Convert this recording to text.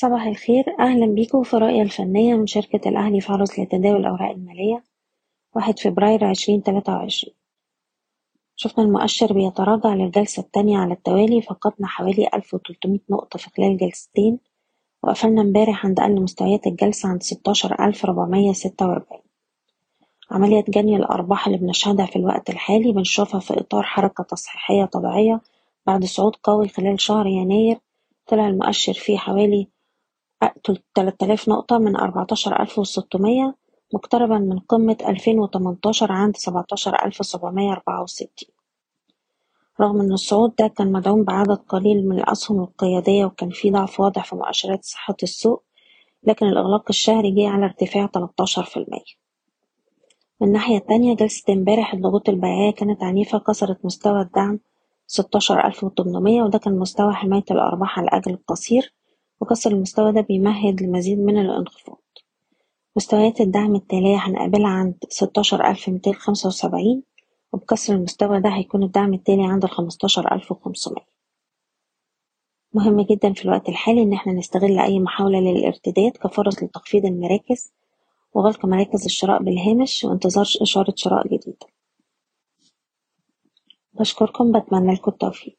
صباح الخير. أهلا بيكم في رؤية الفنية من شركة الأهلي عرض لتداول الأوراق المالية واحد فبراير عشرين تلاتة وعشرين. شفنا المؤشر بيتراجع للجلسة التانية على التوالي فقدنا حوالي ألف وتلتمية نقطة في خلال جلستين وقفلنا امبارح عند أقل مستويات الجلسة عند ستاشر ألف ربعمية ستة وأربعين. عملية جني الأرباح اللي بنشهدها في الوقت الحالي بنشوفها في إطار حركة تصحيحية طبيعية بعد صعود قوي خلال شهر يناير. طلع المؤشر فيه حوالي تلات آلاف نقطة من أربعتاشر ألف وستمية مقتربا من قمة ألفين وتمنتاشر عند سبعتاشر ألف سبعمية أربعة وستين. رغم إن الصعود ده كان مدعوم بعدد قليل من الأسهم القيادية وكان في ضعف واضح في مؤشرات صحة السوق لكن الإغلاق الشهري جه على ارتفاع تلاتاشر في المية. من الناحية التانية جلسة امبارح الضغوط البيعية كانت عنيفة كسرت مستوى الدعم ستاشر ألف وتمنمية وده كان مستوى حماية الأرباح على الأجل القصير. وكسر المستوى ده بيمهد لمزيد من الانخفاض. مستويات الدعم التالية هنقابلها عند ستاشر ألف ميتين خمسة وسبعين وبكسر المستوى ده هيكون الدعم التالي عند الخمستاشر ألف وخمسمية. مهم جدا في الوقت الحالي إن إحنا نستغل أي محاولة للارتداد كفرص لتخفيض المراكز وغلق مراكز الشراء بالهامش وانتظار إشارة شراء جديدة. بشكركم بتمنى لكم التوفيق.